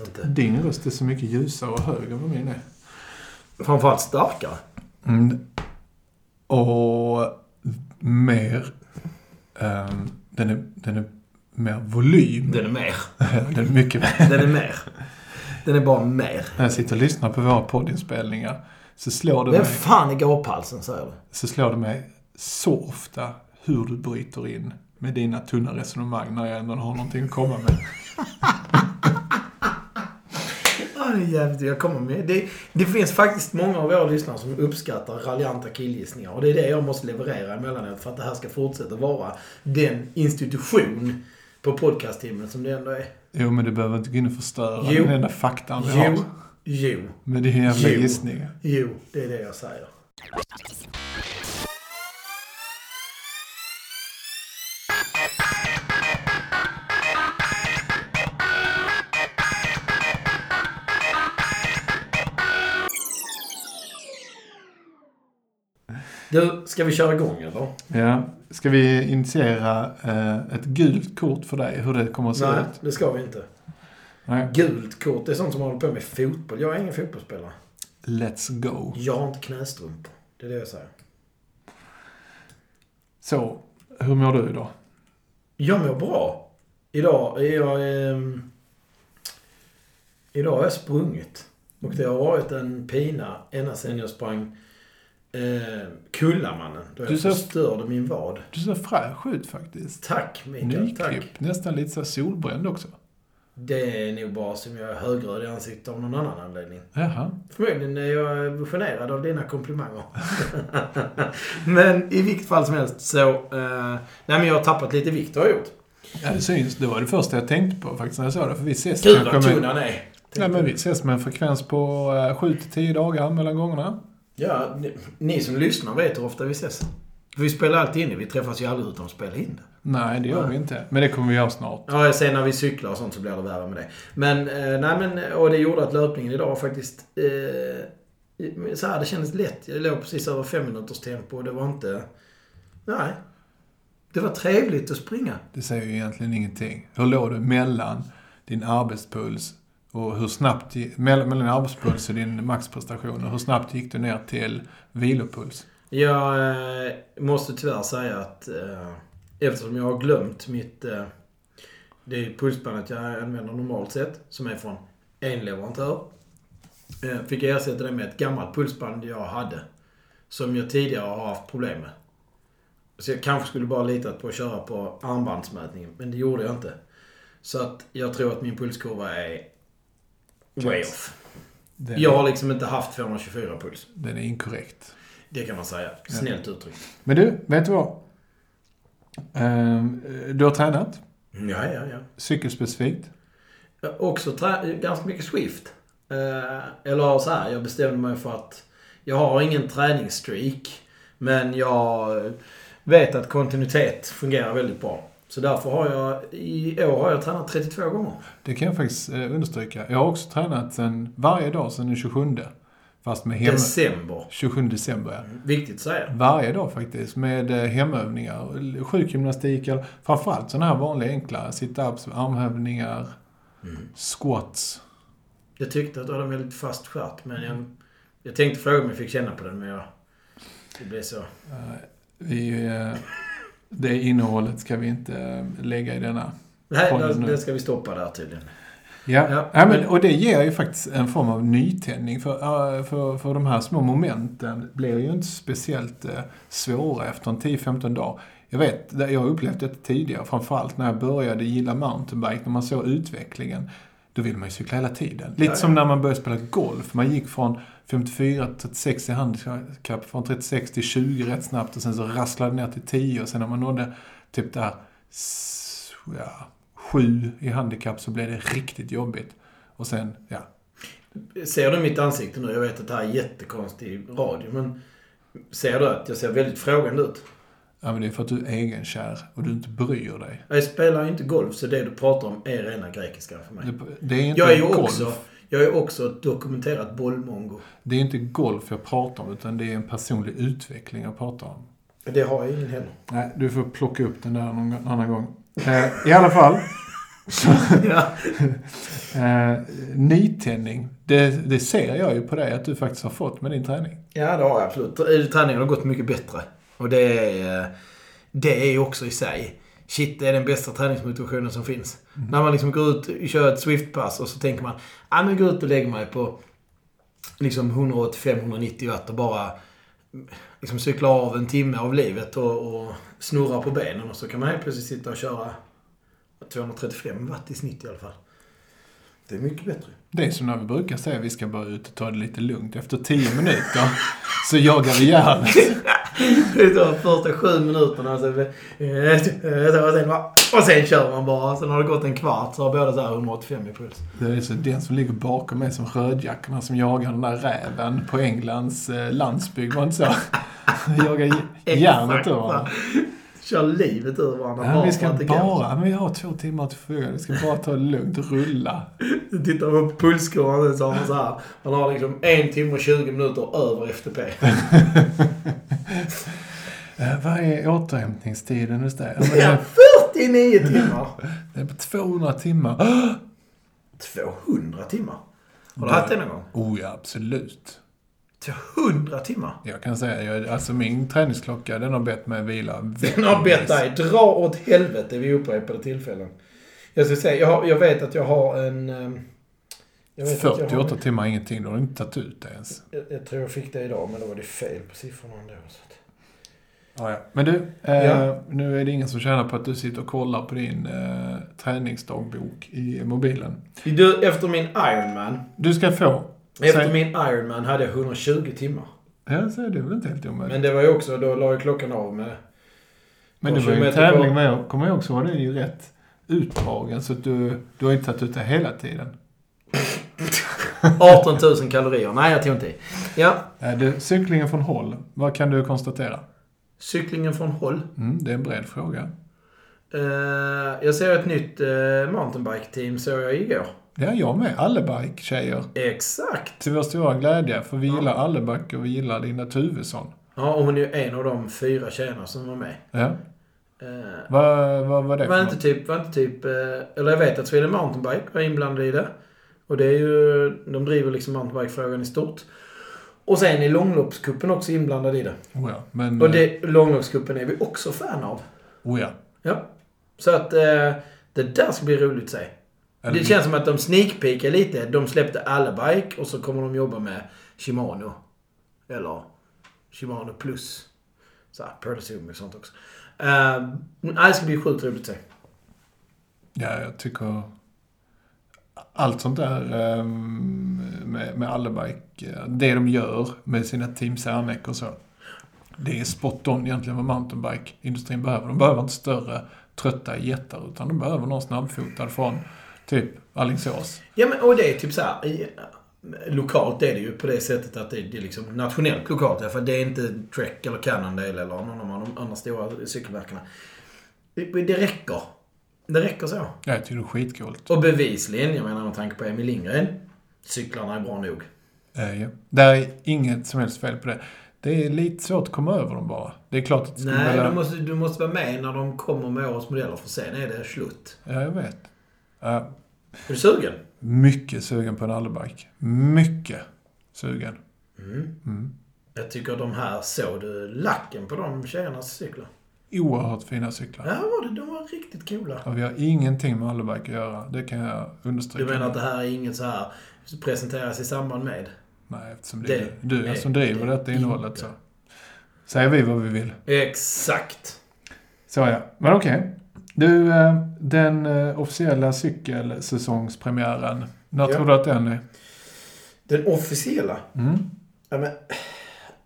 vet inte. Din röst är så mycket ljusare och högre än vad min är. Framförallt starkare. Mm. Och mer... ehm, den, är, den är mer volym. Den är mer. den är mycket mer. Den är mer. Den är bara mer. När jag sitter och lyssnar på våra poddinspelningar så slår det Vem mig, fan är gåphalsen, säger du? så slår det mig så ofta hur du bryter in med dina tunna resonemang när jag ändå har någonting att komma med. Det är jävligt. Jag kommer med. Det, det finns faktiskt många av våra lyssnare som uppskattar raljanta killgissningar. Och det är det jag måste leverera emellanåt för att det här ska fortsätta vara den institution på podcasttimmen som det ändå är. Jo, men du behöver inte gå in och förstöra Jo. den enda faktan vi Jo, har. jo, Med din jävla Jo. gissningar. jo. Det är det jag säger. Du, ska vi köra igång eller? Ja. Ska vi initiera eh, ett gult kort för dig? Hur det kommer att se Nej, ut? det ska vi inte. Nej. Gult kort, det är sånt som håller på med fotboll. Jag är ingen fotbollsspelare. Let's go. Jag har inte knästrumpor. Det är det jag säger. Så, hur mår du idag? Jag mår bra. Idag är jag... ehm, idag har jag sprungit. Och det har varit en pina ända sedan jag sprang eh, Kullamannen. Då jag Du ser- förstörde min vad. Du ser fräsch ut faktiskt. Tack Mikael, tack. Nyklippt. Nästan lite så solbränd också. Det är nog bara som jag är högröd i ansiktet av någon annan anledning. Jaha. Förmodligen är jag generad av dina komplimanger. men i vilket fall som helst så... Eh, nej men jag har tappat lite vikt har jag gjort. Ja, det syns. Det var det första jag tänkte på faktiskt när jag såg det. För vi ses Gud vad kanske tunn han är. nej, men vi ses med en frekvens på 7-10 dagar mellan gångerna. Ja, ni, ni som lyssnar vet hur ofta vi ses. För vi spelar alltid in det. Vi träffas ju aldrig utan att spela in det. Nej, det gör vi inte. Men det kommer vi göra snart. Ja, ser när vi cyklar och sånt så blir det värre med det. Men, eh, nej men, och det gjorde att löpningen idag faktiskt... Eh, så här, det kändes lätt. Jag låg precis över fem minuters tempo och det var inte... Nej. Det var trevligt att springa. Det säger ju egentligen ingenting. Hur låg du mellan din arbetspuls och hur snabbt, mellan, mellan din arbetspuls och din maxprestation och hur snabbt gick du ner till vilopuls? Jag eh, måste tyvärr säga att eh, eftersom jag har glömt mitt... Eh, det är pulsbandet jag använder normalt sett, som är från en leverantör. Eh, fick jag ersätta det med ett gammalt pulsband jag hade. Som jag tidigare har haft problem med. Så jag kanske skulle bara litat på att köra på armbandsmätningen, men det gjorde jag inte. Så att jag tror att min pulskurva är way off. Den, Jag har liksom inte haft 224 puls. den är inkorrekt. Det kan man säga. Snällt uttryckt. Men du, vet du vad? Ehm, du har tränat, Ja, ja, ja. cykelspecifikt. Jag har också ganska mycket Swift. Eh, eller så här, jag bestämde mig för att jag har ingen träningsstreak. Men jag vet att kontinuitet fungerar väldigt bra. Så därför har jag, i år har jag tränat 32 gånger. Det kan jag faktiskt eh, understryka. Jag har också tränat sen, varje dag sedan den 27. Fast med hem, December. 27 december, ja. Viktigt att säga. Varje dag faktiskt, med eh, hemövningar. Sjukgymnastik, eller framförallt sådana här vanliga enkla sit-ups, armhävningar, squats. Jag tyckte att du hade en väldigt fast stjärt, men jag, jag tänkte fråga om jag fick känna på den, men jag, det blev så. Vi, eh, det innehållet ska vi inte eh, lägga i denna. Nej, det, ska vi stoppa där tydligen. Ja, Ja, ja, men, och det ger ju faktiskt en form av nytändning. För, för, för de här små momenten blir ju inte speciellt eh, svåra efter en 10-15 dagar. Jag vet, jag har upplevt det tidigare, framförallt när jag började gilla mountainbike, när man såg utvecklingen. Då vill man ju cykla hela tiden. Lite Ja, som när man började spela golf. Man gick från 54 till 36 i handikapp, från 36 till 20 rätt snabbt och sen så rasslade det ner till 10 och sen när man nådde typ där ja, 7 i handikapp så blev det riktigt jobbigt. Och sen, ja. Ser du mitt ansikte nu? Jag vet att det här är jättekonstig radio, men ser du att jag ser väldigt frågande ut? Ja, men det är för att du är egenkär och du inte bryr dig. Jag spelar ju inte golf, så det du pratar om är rena grekiska för mig. Det, det är inte Jag är ju golf. också, jag är också ett dokumenterat bollmongo. Det är inte golf jag pratar om, utan det är en personlig utveckling jag pratar om. Det har jag ingen heller. Nej, du får plocka upp den där någon annan gång. Eh, I alla fall. Eh, nytändning, det, det ser jag ju på dig att du faktiskt har fått med din träning. ja, det har jag absolut. Träningen har gått mycket bättre. Och det är, det är ju också i sig. Shit, det är den bästa träningsmotivationen som finns. När man liksom går ut och kör ett Swift-pass och så tänker man, ja men gå ut och lägger mig på liksom 185-190 watt och bara liksom cykla av en timme av livet och, och snurra på benen och så kan man helt plötsligt sitta och köra 235 watt i snitt i alla fall. Det är mycket bättre. Det är som när vi brukar säga att vi ska bara ut och ta det lite lugnt. Efter tio minuter så jagar vi järnet. Det tar första sju minuterna sen, och sen, kör man bara. Sen har det gått en kvart så har båda så här 185 i puls. Det är så den som ligger bakom mig som rödjackorna som jagar den där räven på Englands eh, landsbygd. Var det inte så? Jagar järnet ur varandra. Kör livet ur varandra Ja, bara vi ska bara, men vi har två timmar till förfogande. Vi ska bara ta det lugnt och rulla. Du tittar på pulskurvan så har man så här. Man har liksom en timme och 20 minuter över FTP. Eh, vad är återhämtningstiden hos dig? Ja, men Ja, det, 49 timmar! det är på 200 timmar. 200 timmar? Har du haft det någon gång? Oh ja, absolut. 200 timmar? Jag kan säga, jag, alltså min träningsklocka den har bett mig vila Den har bett dig dra åt helvete vid upprepade tillfällen. Jag ska säga, jag, jag vet att jag har en... ehm, Jag, vet att jag, 48 har, timmar ingenting, då har du inte tagit ut det ens. jag, jag tror jag fick det idag, men då var det fel på siffrorna ändå. Så att. Ja, ja. Men du, eh, Ja. nu är det ingen som tjänar på att du sitter och kollar på din eh, träningsdagbok i mobilen. Du, efter min Ironman, Du ska få. efter Säg- min Ironman hade jag 120 timmar. Ja, så är det väl inte helt omöjligt. Men det var ju också, då la ju klockan av med... Men det var ju en tävling med, jag kommer ihåg också var det ju rätt utdragen så att du, du har inte tagit ut det hela tiden. 18 000 kalorier. Nej, jag tog inte i. Ja, Eh, Du, cyklingen från håll, vad kan du konstatera? cyklingen från håll. Mm, det är en bred fråga. Eh, jag ser ett nytt uh, mountainbike-team såg jag igår. Är jag med. Allebike-tjejer. Exakt. Till vår stora glädje, för vi gillar Allebike och vi gillar Linda Tuvesson. Ja, och hon är ju en av de fyra tjejerna som var med. Ja. Eh, Vad vad var det var inte typ, var inte typ, eller jag vet att Sweden Mountainbike var inblandad i det. Och det är ju, de driver liksom mountainbike-frågan i stort. Och sen är långloppskuppen också inblandad i det. Oh ja, men... Och det, långloppskuppen är vi också fan av. Oh ja. Ja. Så att eh, det där ska bli roligt att se. Eller- Det känns som att de sneakpeakar lite. De släppte alla bike och så kommer de jobba med Shimano. Eller Shimano plus. Så här, och sånt också. Nej, det ska bli sjukt roligt att se. Ja, jag tycker... Allt sånt där ehm, med, med Allebike, det de gör med sina Team Cernek och så. Det är spot on egentligen vad mountainbike-industrin behöver. De behöver inte större, trötta jättar, utan de behöver någon snabbfotad från typ Alingsås. Ja, men och det är typ så här. i- Lokalt är det ju på det sättet att det, det är liksom nationellt lokalt. För det är inte Trek eller Cannondale eller någon av de andra stora cykelmärkena. Det räcker. Det räcker så. Ja, jag tycker det är skitcoolt. Och bevisligen, jag menar med tanke på Emil Lindgren. Cyklarna är bra nog. Eh, ja. Det är inget som helst fel på det. Det är lite svårt att komma över dem bara. Det är klart att det Nej, vilja- du måste, du måste vara med när de kommer med årets modeller för sen är det slut. Ja, jag vet. Ja, Är du sugen? mycket sugen på en Allebike. Mycket sugen. Mm. Mm. Jag tycker de här, såg du lacken på de tjejernas cyklar? Oerhört fina cyklar. Ja, var det, de var riktigt coola. Och vi har ingenting med Allebike att göra. Det kan jag understryka. Du menar att det här är inget så här presenteras i samband med? Nej, eftersom det, är du är som driver det detta innehållet inte. så. Säger vi vad vi vill. Exakt. Så ja. Men okej. Du, eh, den eh, officiella cykelsäsongspremiären. När Ja. tror du att den är? Den officiella? Mm. Ja, men...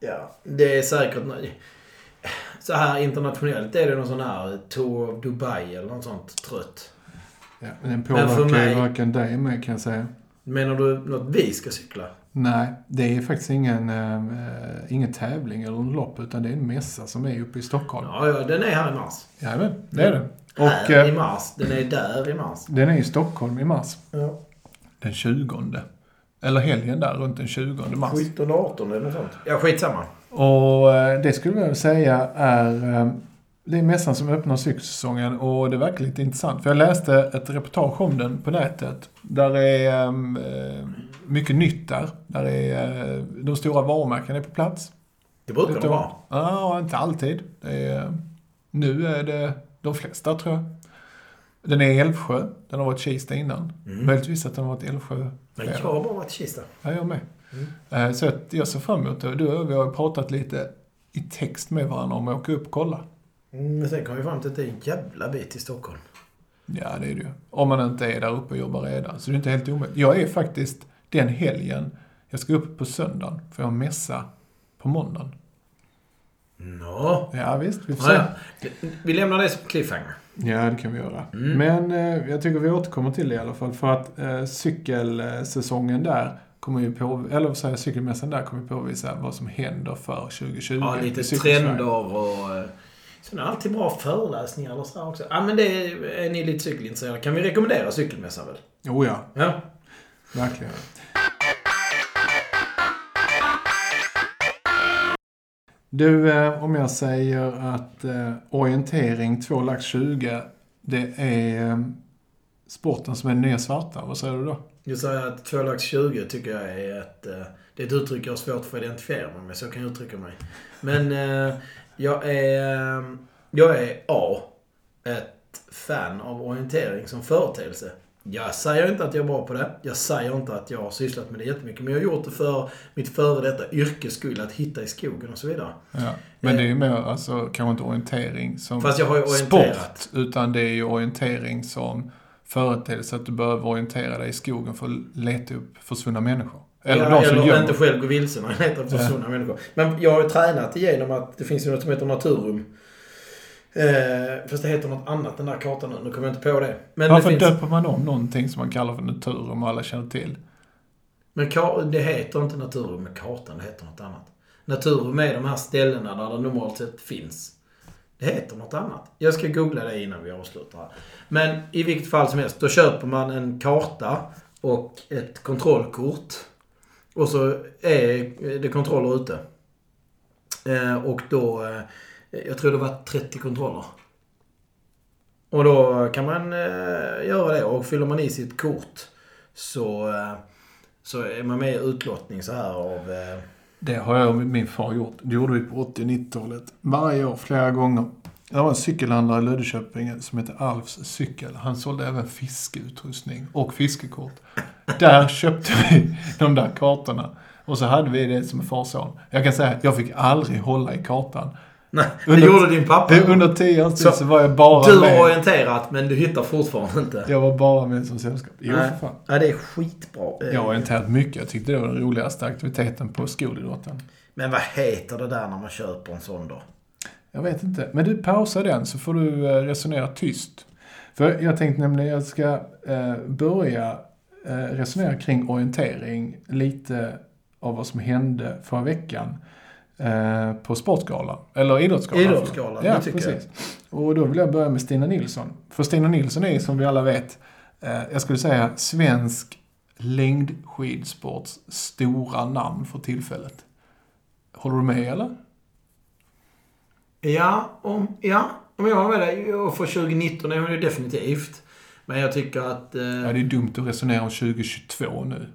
Ja, det är säkert... Så här internationellt är det någon sån här Tour of Dubai eller något sånt trött. Ja, men den påverkar ju mig- varken dig med kan jag säga. Menar du något vi ska cykla? Nej, det är faktiskt ingen, eh, ingen tävling eller en lopp utan det är en mässa som är uppe i Stockholm. Ja, ja, den är här i mars. Jajamän, det är det. Och här i eh, mars. Den är där i mars. den är i Stockholm i mars. Ja. Den 20. Eller helgen där runt den 20 mars. 17 18 eller något sånt. Ja, skitsamma. Och eh, det skulle jag säga är eh, det är mässan som öppnar cykelsäsongen och det verkar lite intressant. För jag läste ett reportage om den på nätet. Där är eh, mycket nytt där. Där är, de stora varumärkena är på plats. Det brukar de vara. Ja, inte alltid. Är, nu är det de flesta tror jag. Den är i Älvsjö. Den har varit Kista innan. Mm. Möjligtvis att den har varit i Älvsjö Men jag har bara varit i Kista. Ja, jag med. Mm. Eh, Så jag ser fram emot det. Du vi har pratat lite i text med varandra om att åka upp och kolla. Mm, Men sen kom vi fram till att det är en jävla bit till Stockholm. Ja, det är det ju. Om man inte är där uppe och jobbar redan. Så det är inte helt omöjligt. Jag är faktiskt den helgen, jag ska upp på söndagen, för jag har mässa på måndagen. Nå. Ja, visst, vi får se. Vi lämnar det som cliffhanger. Ja, det kan vi göra. Mm. Men eh, jag tycker vi återkommer till det i alla fall. För att eh, cykelsäsongen där kommer ju på, eller vad säger cykelmässan där kommer ju påvisa vad som händer för 2020. Ja, lite trender och... eh, Sen är det alltid bra föreläsningar eller sådär också. Ja, men det är, är ni lite cykelintresserade kan vi rekommendera cykelmässan väl? Jo, ja. Ja. Verkligen. Du, eh, om jag säger att eh, orientering 2 lax 20, det är sporten som är den nya svarta. Vad säger du då? Jag säger att 2 lax 20 tycker jag är ett... eh, Det är ett uttryck jag har svårt för att identifiera mig med, så kan jag uttrycka mig. Men eh, jag är... eh, Jag är A. Ett fan av orientering som företeelse. Jag säger inte att jag är bra på det. Jag säger inte att jag har sysslat med det jättemycket. Men jag har gjort det för mitt före detta yrkes skull. Att hitta i skogen och så vidare. Ja. Men det är ju mer, alltså, kanske inte orientering som Fast jag har ju orienterat. sport, utan det är ju orientering som företeelse att du behöver orientera dig i skogen för att leta upp försvunna människor. Eller ja, eller gör inte själv gå vilse när jag letar efter försvunna människor. Men jag har ju tränat igenom att det finns ju något som heter Naturum. Eh, fast det heter något annat den där kartan nu. Nu kommer jag inte på det. Men Varför det finns... döper man om någonting som man kallar för naturum och alla känner till? Men det heter inte Naturum med kartan, det heter något annat. Naturum är de här ställena där det normalt sett finns. Det heter något annat. Jag ska googla det innan vi avslutar här. Men i vilket fall som helst, då köper man en karta och ett kontrollkort. Och så är det kontroller ute. Eh, och då, eh, jag tror det var 30 kontroller. Och då kan man eh, göra det och fyller man i sitt kort så, så är man med i utlottning så här av... Det har jag och min far gjort. Det gjorde vi på 80 och 90-talet. Varje år, flera gånger. Det var en cykelhandlare i Löddeköping som hette Alfs cykel. Han sålde även fiskeutrustning och fiskekort. Där köpte vi de där kartorna. Och så hade vi det som en farson. Jag kan säga, jag fick aldrig hålla i kartan nej, det Under- gjorde din pappa. Under tio års tid Så så var jag bara Du har orienterat men du hittar fortfarande inte. Jag var bara med som sällskap. Jo, Nej. för fan. Ja, det är skitbra. Jag har orienterat mycket. Jag tyckte det var den roligaste aktiviteten på skolidrotten. Men vad heter det där när man köper en sån då? Jag vet inte. Men du, pausa den så får du eh, resonera tyst. För jag tänkte nämligen jag ska eh, börja eh, resonera kring orientering. Lite av vad som hände förra veckan eh, på Sportgalan. Eller Idrottsgalan. Idrottsgalan, ja, det tycker jag. precis. Och då vill jag börja med Stina Nilsson. För Stina Nilsson är som vi alla vet, eh, jag skulle säga svensk längdskidsports stora namn för tillfället. Håller du med eller? Ja, om, ja, om jag har med dig. Och för 2019 är hon ju definitivt. Men jag tycker att... Eh, Ja, det är dumt att resonera om 2022 nu.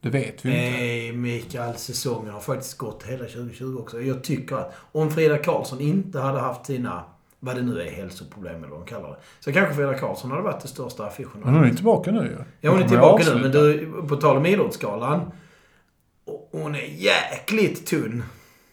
Det vet vi inte. Nej, Mikael, säsongen har faktiskt gått hela 2020 också. Jag tycker att om Frida Karlsson inte hade haft sina, vad det nu är, hälsoproblem eller vad de kallar det. Så kanske Frida Karlsson hade varit det största affischen. Men hon är tillbaka nu ju. Ja, hon är tillbaka nu. Men du, på tal om Idrottsgalan. Hon är jäkligt tunn.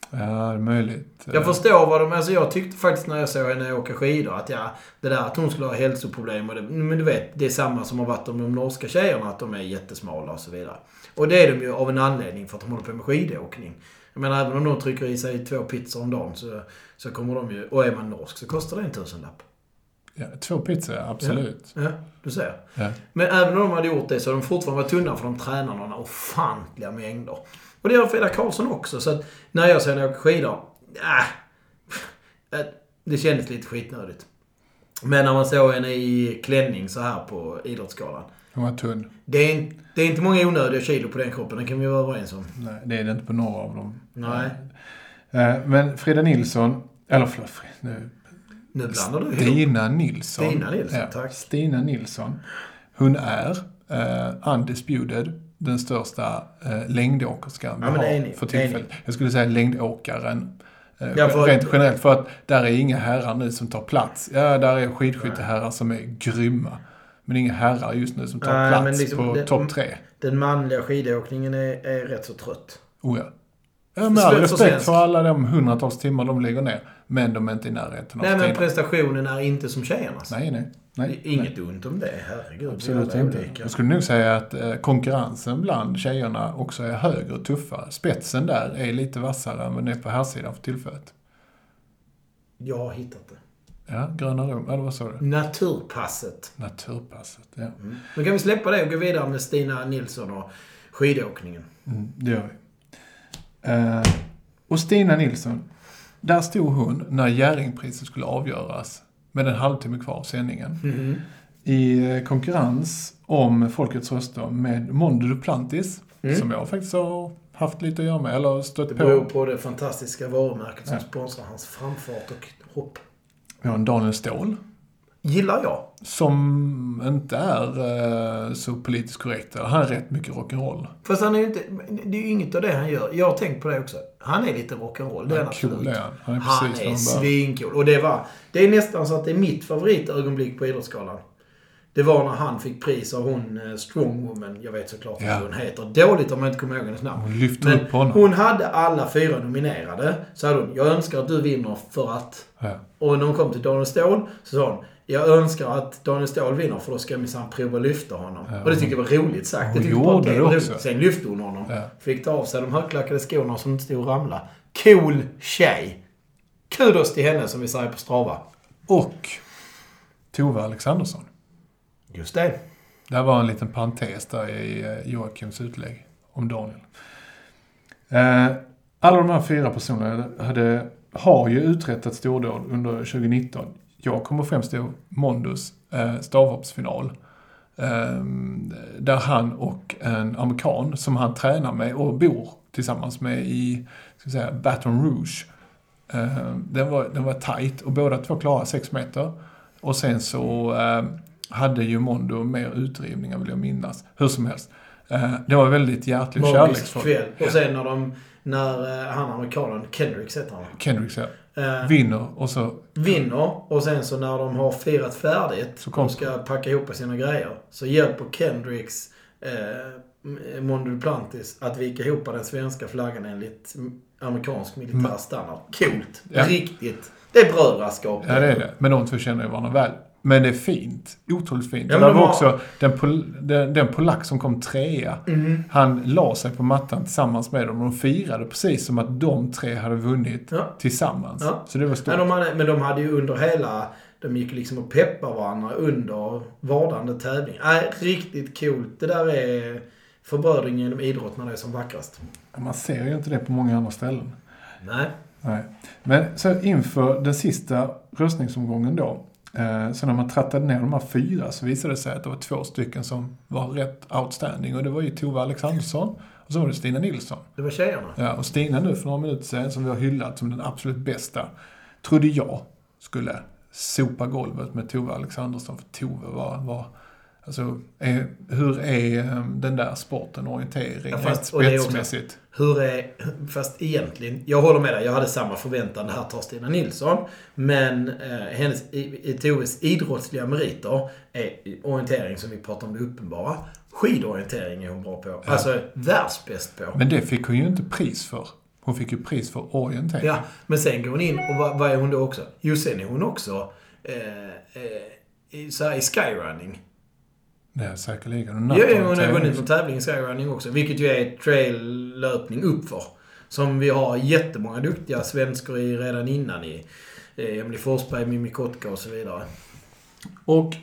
Ja, det är möjligt. Jag förstår vad de... Alltså jag tyckte faktiskt när jag såg henne åka skidor att ja, det där att hon skulle ha hälsoproblem och det, Men du vet, det är samma som har varit om de norska tjejerna, att de är jättesmala och så vidare. Och det är de ju av en anledning för att de håller på med skidåkning. Jag menar, även om de trycker i sig två pizzor om dagen så, så kommer de ju... Och är man norsk så kostar det en tusenlapp. Ja, två pizzor, absolut. Ja, du ser. Ja. Men även om de hade gjort det så har de fortfarande varit tunna för de tränar några ofantliga mängder. Och det gör Frida Karlsson också. Så att när jag ser henne åka skidor, äh, det kändes lite skitnödigt. Men när man såg henne i klänning så här på Idrottsgalan. Hon var tunn. Det är, det är inte många onödiga kilo på den kroppen, det kan vi vara överens om. Nej, det är det inte på några av dem. Nej. Eh, Men Frida Nilsson, eller förlåt, nu. Nu blandar du. Stina Nilsson. Stina Nilsson, tack. Stina Nilsson. Hon är uh, undisputed den största uh, längdåkerskan vi Ja, har enig, för tillfället. Jag skulle säga längdåkaren. Ja, för- rent generellt, för att där är inga herrar nu som tar plats. Ja, där är skidskytteherrar som är grymma. Men inga herrar just nu som tar Nej, plats liksom på topp tre. Den manliga skidåkningen är, är rätt så trött. Oh ja. Med all För respekt för alla de hundratals timmar de lägger ner. Men de är inte i närheten av Nej, men prestationen är inte som tjejernas. Nej, nej. nej. Inget ont om det, herregud. Absolut inte. olika. Jag skulle nog säga att eh, konkurrensen bland tjejerna också är högre och tuffare. Spetsen där är lite vassare än vad den är på här sidan för tillfället. Jag har hittat det. Ja, gröna. Ja, det var så det. Naturpasset. Naturpasset, ja. Men kan vi släppa det och gå vidare med Stina Nilsson och skidåkningen? Mm, det gör vi. Eh, och Stina Nilsson, där stod hon när Jerringpriset skulle avgöras med en halvtimme kvar av sändningen. Mhm. I eh, konkurrens om Folkets röster med Mondo Duplantis, Mm. som jag faktiskt har haft lite att göra med, eller stött Det på. beror på det fantastiska varumärket som Ja. sponsrar hans framfart och hopp. Vi har en Daniel Ståhl, Gillar jag. som inte är eh, så politiskt korrekt. Han är rätt mycket rock'n'roll. Fast han är ju inte... Det är ju inget av det han gör. Jag har tänkt på det också. Han är lite rock'n'roll. Det är han är cool, absolut. är han. Han är Han är svincool. Och det var... Det är nästan så att det är mitt favoritögonblick på Idrottsgalan. Det var när han fick pris av hon eh, Strongwoman. Jag vet såklart Ja. vad hon heter. Dåligt om jag inte kommer ihåg hennes namn. Hon lyfter Men upp honom. hon hade alla fyra nominerade. Så hade hon, jag önskar att du vinner för att... Ja. Och när hon kom till Daniel Ståhl så sa hon, jag önskar att Daniel Ståhl vinner för då ska jag minsann prova att lyfta honom. Ja, och det tyckte jag var roligt sagt. hon gjorde det också. roligt. Sen lyfte hon honom. Ja. Fick ta av sig de högklackade skorna som inte stod och ramla. Cool tjej. Kudos till henne som vi säger på Strava. Och Tove Alexandersson. Just det. Det här var en liten parentes där i eh, Joakims utlägg om Daniel. Eh, alla de här fyra personerna hade, har ju uträttat stordåd under 2019. Jag kommer främst ihåg Mondos eh, stavhoppsfinal. Där han och en amerikan som han tränar med och bor tillsammans med i ska säga, Baton Rouge. Den, var, den var tight och båda två klarade sex meter. Och sen så hade ju Mondo mer utdrivningar vill jag minnas. Hur som helst. Eh, det var väldigt hjärtligt Magisk kärleksfullt. kväll. Och sen när de... När eh, han amerikanen, Kendricks heter han. Kendricks ja. Eh, vinner och så vinner och sen så när de har firat färdigt Så kom- och ska packa ihop sina grejer så hjälper Kendricks eh, Mondo Duplantis att vika ihop den svenska flaggan enligt amerikansk militär Mm. standard. Coolt. Ja. Riktigt. Det är brödraskap. Ja, det är det. Men de två känner ju varandra väl. Men det är fint. Otroligt fint. Ja, det de var också den, pol, den, den polack som kom trea. Mhm. Han la sig på mattan tillsammans med dem och de firade precis som att de tre hade vunnit Ja. tillsammans. Ja. Så det var stort. Men, de hade, men de hade ju under hela... De gick liksom och peppade varandra under vardande tävling. Nej, riktigt coolt. Det där är förbrödring genom idrott när det är som vackrast. Man ser ju inte det på många andra ställen. Nej. Nej. Men så inför den sista röstningsomgången då. Eh, så när man trattade ner de här fyra så visade det sig att det var två stycken som var rätt outstanding. Och det var ju Tove Alexandersson och så var det Stina Nilsson. Det var tjejerna. Ja, och Stina nu för några minuter sedan, som vi har hyllat som den absolut bästa, trodde jag skulle sopa golvet med Tove Alexandersson. För Tove var, var alltså, är, hur är eh, den där sporten, orientering, Ja, fast- och det är också- spetsmässigt? Hur är... Fast egentligen, jag håller med dig. Jag hade samma förväntan. Här tar Stina Nilsson. Men eh, hennes, i, i Toves idrottsliga meriter är orientering som vi pratar om det uppenbara. Skidorientering är hon bra på. Alltså världsbäst på. Men det fick hon ju inte pris för. Hon fick ju pris för orientering. Ja, men sen går hon in och vad, vad är hon då också? Jo, sen är hon också eh, eh, i skyrunning. Det är säkerligen. Ja, ja, hon har vunnit någon tävling i skyrunning också. Vilket ju är trail-löpning uppför. Som vi har jättemånga duktiga svenskor i redan innan i. eh, Emily Forsberg, Mimmi Kotka och så vidare. Och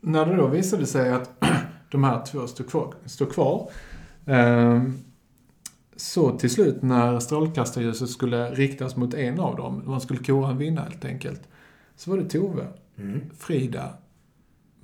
när det då visade sig att de här två stod kvar, stod kvar ehm, så till slut när strålkastarljuset skulle riktas mot en av dem, man skulle kora en vinnare helt enkelt, så var det Tove, Mm. Frida,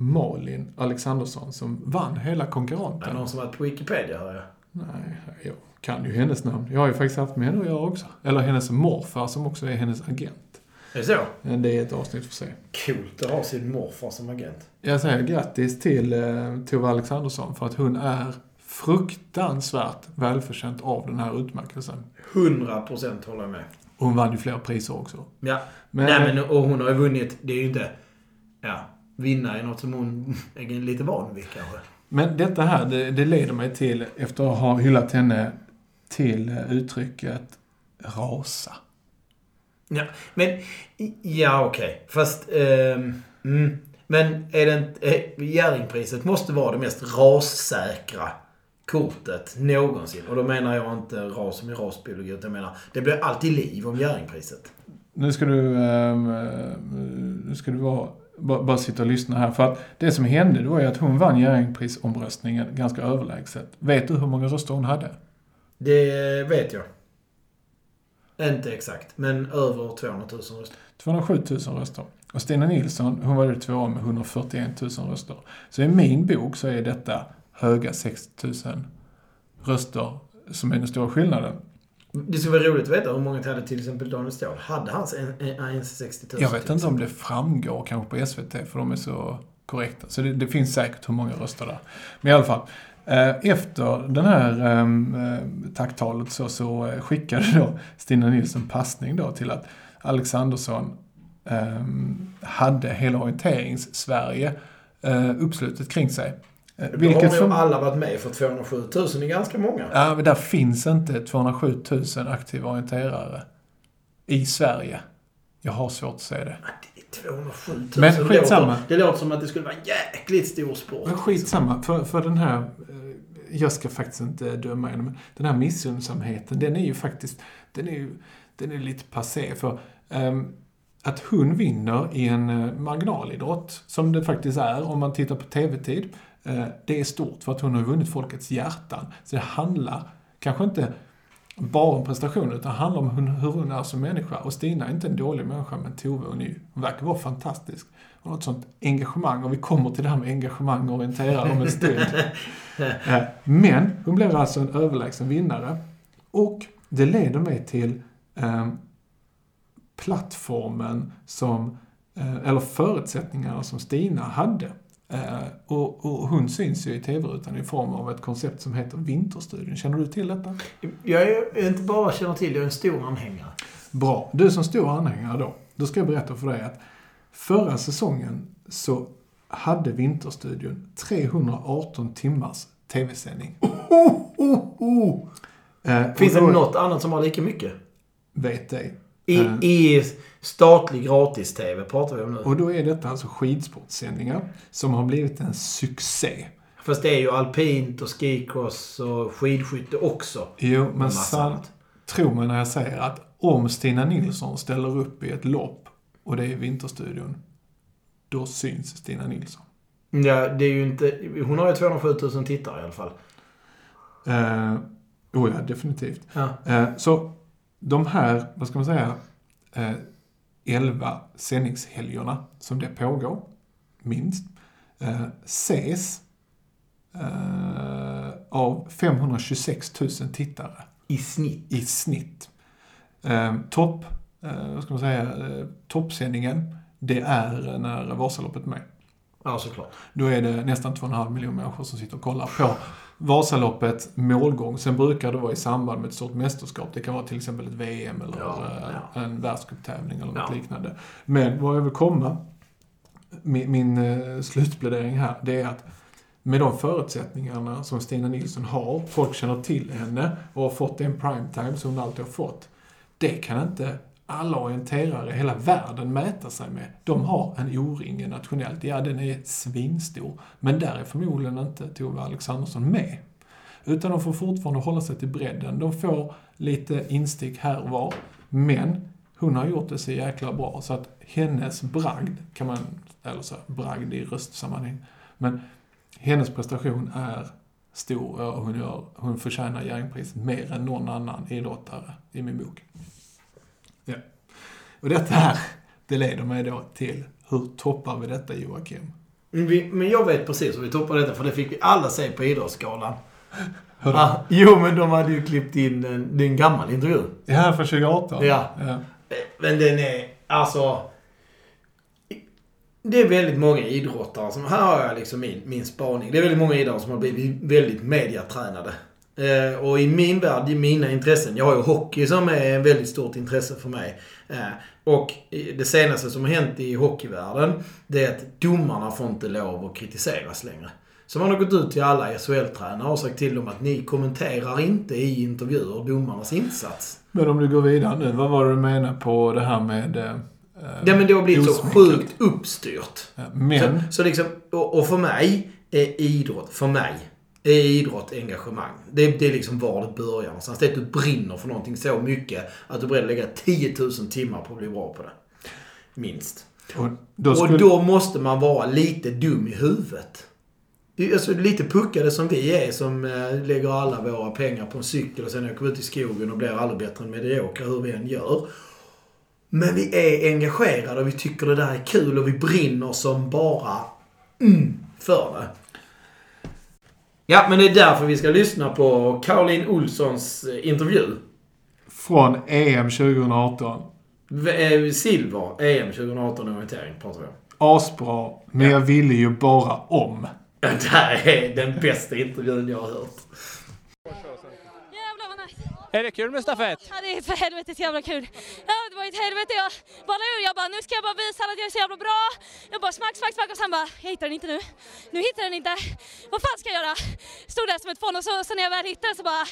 Malin Alexandersson som vann hela Är konkurrenten. någon som varit på Wikipedia hör jag. Nej, jag kan ju hennes namn. Jag har ju faktiskt haft med henne att göra också. Eller hennes morfar som också är hennes agent. Är det så? Det är ett avsnitt för sig. Coolt att ha sin morfar som agent. Jag säger grattis till eh, Tove Alexandersson för att hon är fruktansvärt välförtjänt av den här utmärkelsen. 100% håller jag med. Och hon vann ju flera priser också. Ja. Men, Nej, men och hon har ju vunnit. Det är ju inte... Ja. Vinna är något som hon är lite van vid kanske. men detta här, det, det leder mig till, efter att ha hyllat henne, till eh, uttrycket rasa. Ja, men... Ja, okej. Fast... ehm, mm. Men är det inte... eh, Jerringpriset måste vara det mest rassäkra kortet någonsin. Och då menar jag inte ras som i rasbiologi, utan jag menar det blir alltid liv om Jerringpriset. Nu ska du, ehm, eh, nu ska du vara, bara, bara sitta och lyssna här. För att det som hände, det var ju att hon vann Jerringprisomröstningen ganska överlägset. Vet du hur många röster hon hade? Det vet jag. Inte exakt, men över 200 000 röster. 207 000 röster. Och Stina Nilsson, hon var ju tvåa med 141 000 röster. Så i min bok så är detta höga 60 000 röster som är den stora skillnaden. Det skulle vara roligt att veta hur många hade till exempel Daniel Ståhl. Hade han en- en- ens 60 000? Jag vet inte om det framgår kanske på SVT, för de är så korrekta. Så det, det finns säkert hur många röster där. Men i alla fall. eh, Efter den här um, tacktalet så, så eh, skickade då Stina Nilsson passning då till att Alexandersson ehm, hade hela orienterings-Sverige uh, uppslutet kring sig. Eh, Då vilket har för- nog alla varit med för 207 000 är ganska många. Ja, men där finns inte 207 000 aktiva orienterare i Sverige. Jag har svårt att se det. Det är 207 000. Men Det låter- Det låter som att det skulle vara en jäkligt stor sport. Men skitsamma, för, för den här... eh, Jag ska faktiskt inte döma henne, men den här missunnsamheten, den är ju faktiskt... Den är ju den är lite passé. För ehm, att hon vinner i en uh, marginalidrott, som det faktiskt är om man tittar på TV-tid, eh, det är stort för att hon har vunnit folkets hjärtan. Så det handlar kanske inte bara om prestation, utan handlar om hur, hon är som människa. Och Stina är inte en dålig människa, men Tove hon, är hon verkar vara fantastisk. Hon har ett sånt engagemang, och vi kommer till det här med engagemang och orientera om en stund. Eh, Men hon blev alltså en överlägsen vinnare. Och det leder mig till eh, plattformen som, eh, eller förutsättningarna som Stina hade. Eh, och, och hon syns ju i tv-rutan i form av ett koncept som heter Vinterstudion. Känner du till detta? Jag är inte bara känner till, jag är en stor anhängare. Bra. Du som stor anhängare då, då ska jag berätta för dig att förra säsongen så hade Vinterstudion 318 timmars tv-sändning. Oh, oh, oh. Eh, Finns det något annat som har lika mycket? Vet ej. I, Eh. i statlig gratis-tv pratar vi om nu. Och då är detta alltså skidsportsändningar som har blivit en succé. Fast det är ju alpint och skicross och skidskytte också. Jo, men sant, annat. tro mig när jag säger att om Stina Nilsson ställer upp i ett lopp och det är Vinterstudion, då syns Stina Nilsson. Ja, det är ju inte... Hon har ju 207 000 tittare i alla fall. Eh, oh ja, definitivt. Ja. Eh, så de här, vad ska man säga, eh, 11 sändningshelgerna som det pågår, minst, eh, ses eh, av 526 000 tittare I snitt. i snitt. Eh, topp, eh, vad ska man säga, eh, toppsändningen, det är när Vasaloppet är med. Ja, såklart. Då är det nästan 2,5 miljoner människor som sitter och kollar på Vasaloppet målgång. Sen brukar det vara i samband med ett stort mästerskap. Det kan vara till exempel ett VM eller Ja, eh, en världscuptävling eller något Ja. liknande. Men vad jag vill komma, min, min eh, slutplädering här, det är att med de förutsättningarna som Stina Nilsson har, folk känner till henne och har fått den primetime som hon alltid har fått. Det kan inte alla orienterare i hela världen mäta sig med. De har en O-ring nationellt. Ja, den är svinstor. Men där är förmodligen inte Tove Alexandersson med. Utan de får fortfarande hålla sig till bredden. De får lite instick här och var. Men hon har gjort det så jäkla bra så att hennes bragd, kan man, eller så, bragd i röstsammanhang, men hennes prestation är stor och hon, gör, hon förtjänar Jerringpriset mer än någon annan idrottare i min bok. Ja. Och detta här, det leder mig då till hur toppar vi detta Joakim? Men jag vet precis hur vi toppar detta, för det fick vi alla se på Idrottsgalan. Ah, jo, men de hade ju klippt in en, det är en gammal intervju. Här från 2018? Ja. ja. Men den är... Alltså... Det är väldigt många idrottare som... Här har jag liksom min, min spaning. Det är väldigt många idrottare som har blivit väldigt mediatränade. Eh, och i min värld, i mina intressen. Jag har ju hockey som är ett väldigt stort intresse för mig. Eh, och det senaste som har hänt i hockeyvärlden, det är att domarna får inte lov att kritiseras längre. Så man har gått ut till alla SHL-tränare och sagt till dem att ni kommenterar inte i intervjuer domarnas insats. Men om du går vidare nu, vad var det du menar på det här med... Eh, Ja men det har blivit så osminkat? sjukt uppstyrt. Ja, Men, Så, så liksom, och, och för mig är idrott, för mig, är idrott engagemang. Det, det är liksom var det börjar någonstans. Det är att du brinner för någonting så mycket att du är beredd att lägga 10 000 timmar på att bli bra på det. Minst. och då Och skulle, då måste man vara lite dum i huvudet. Alltså lite puckade som vi är som eh, lägger alla våra pengar på en cykel och sen åker ut i skogen och blir aldrig bättre än mediokra hur vi än gör. Men vi är engagerade och vi tycker det där är kul och vi brinner som bara mm, för det. Ja, men det är därför vi ska lyssna på Caroline Olssons eh, intervju. från EM 2018. V- eh, Silver, EM 2018 orientering pratar vi om. Asbra, men jag ville ju bara om. Det här är den bästa intervjun jag har hört. Är det kul med stafett? Ja, det är för helvetes jävla kul. Ja, det var ett helvete. Jag ballade ur. Jag bara, nu ska jag bara visa att jag är så jävla bra. Jag bara smack, smack, smack och sen bara, jag hittar den inte nu. Nu hittar den inte. Vad fan ska jag göra? Stod där som ett fån och så, så när jag väl hittade den så bara,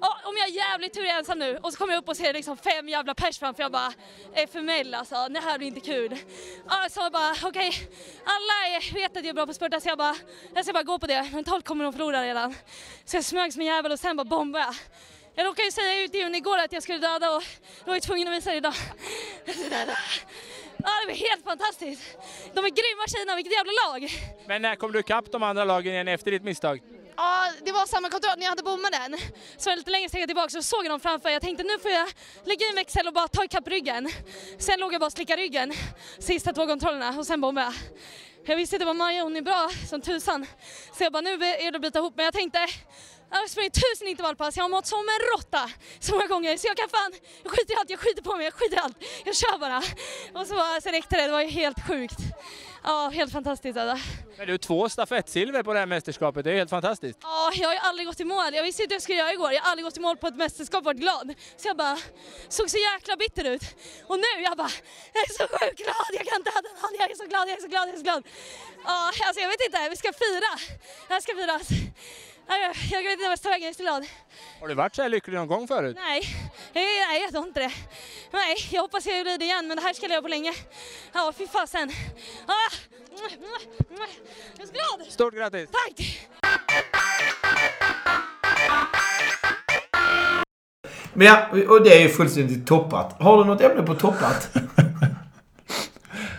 ja, om jag är jävligt tur är jag ensam nu. Och så kommer jag upp och ser liksom fem jävla pers framför. Jag bara, FML alltså, det här blir inte kul. Ja, så jag bara, okej, alla är, vet att jag är bra på att spurta så jag bara, jag ska bara gå på det. Mentalt kommer de förlora redan. Så jag smög som en jävel och sen bara bombade jag. Jag råkade ju säga ut i juni igår att jag skulle döda och då var jag tvungen att visa det idag. Ja, det var helt fantastiskt. De är grymma tjejerna, vilket jävla lag. Men när kom du ikapp de andra lagen igen efter ditt misstag? Ja, det var samma kontroll när jag hade bommat den. Så lite längre steg tillbaka så såg jag dem framför. Jag tänkte nu får jag lägga i mig Excel och bara ta ikapp ryggen. Sen låg jag bara och slickade ryggen sista två kontrollerna och sen bombade jag. Jag visste det var Maja, hon är bra som tusan. Så jag bara nu är det att bita ihop men jag tänkte jag har sprungit tusen intervallpass, jag har mått som en råtta så många gånger så jag kan fan, jag skiter i allt, jag skiter på mig, jag skiter i allt. Jag kör bara. Och så bara, sen räckte det, det var ju helt sjukt. Ja, helt fantastiskt alltså. Men du två stafettsilver på det här mästerskapet, det är helt fantastiskt. Ja, jag har ju aldrig gått i mål. Jag visste inte vad jag skulle göra igår. Jag har aldrig gått i mål på ett mästerskap och varit glad. Så jag bara såg så jäkla bitter ut. Och nu, jag bara, jag är så sjukt glad. Jag kan inte ha den Jag är så glad, jag är så glad, jag är så glad. Ja, alltså jag vet inte. Vi ska fira. Det här ska firas. Ja, Jag, vet inte vart jag tar vägen, jag är så glad. Har du varit så här lycklig någon gång förut? Nej, nej, jag tror inte det. Nej, jag hoppas jag blir det igen, men det här ska jag leva på länge. Ja, fy fasen. Ah, jag är så glad. Stort grattis! Tack! Men ja, och det är ju fullständigt toppat. Har du något ämne på toppat?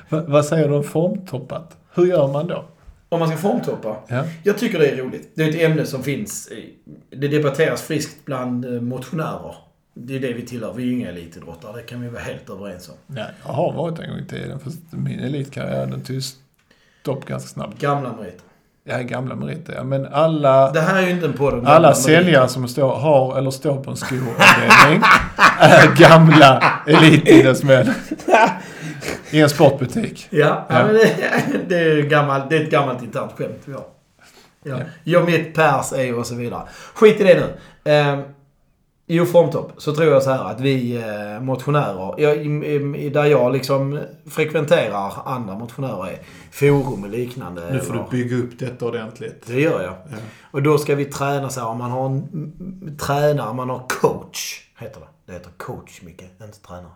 Va, vad säger du om formtoppat? Hur gör man då? Om man ska formtoppa? Ja. Jag tycker det är roligt. Det är ett ämne som finns. Det debatteras friskt bland eh, motionärer. Det är det vi tillhör. Vi är ju inga elitidrottare. Det kan vi vara helt överens om. Ja, jag har varit en gång i tiden, fast min elitkarriär den tog stopp ganska snabbt. Gamla meriter. Ja, gamla meriter, ja. Men alla, Det här är ju inte en podd alla meriter. säljare som står, har eller står på en skoavdelning är gamla elitidrottsmän. I en sportbutik. Ja, ja. Men det, det, är gammalt, det är ett gammalt internt skämt vi har. Ja. Ja. Jag mitt pers är och så vidare. Skit i det nu. Eh, jo, formtopp. Så tror jag så här att vi eh, motionärer, jag, där jag liksom frekventerar andra motionärer är forum och liknande. Nu får eller- du bygga upp detta ordentligt. Det gör jag. Ja. Och då ska vi träna så här, om man har en tränare, man har coach, heter det. Det heter coach, Micke, inte tränare.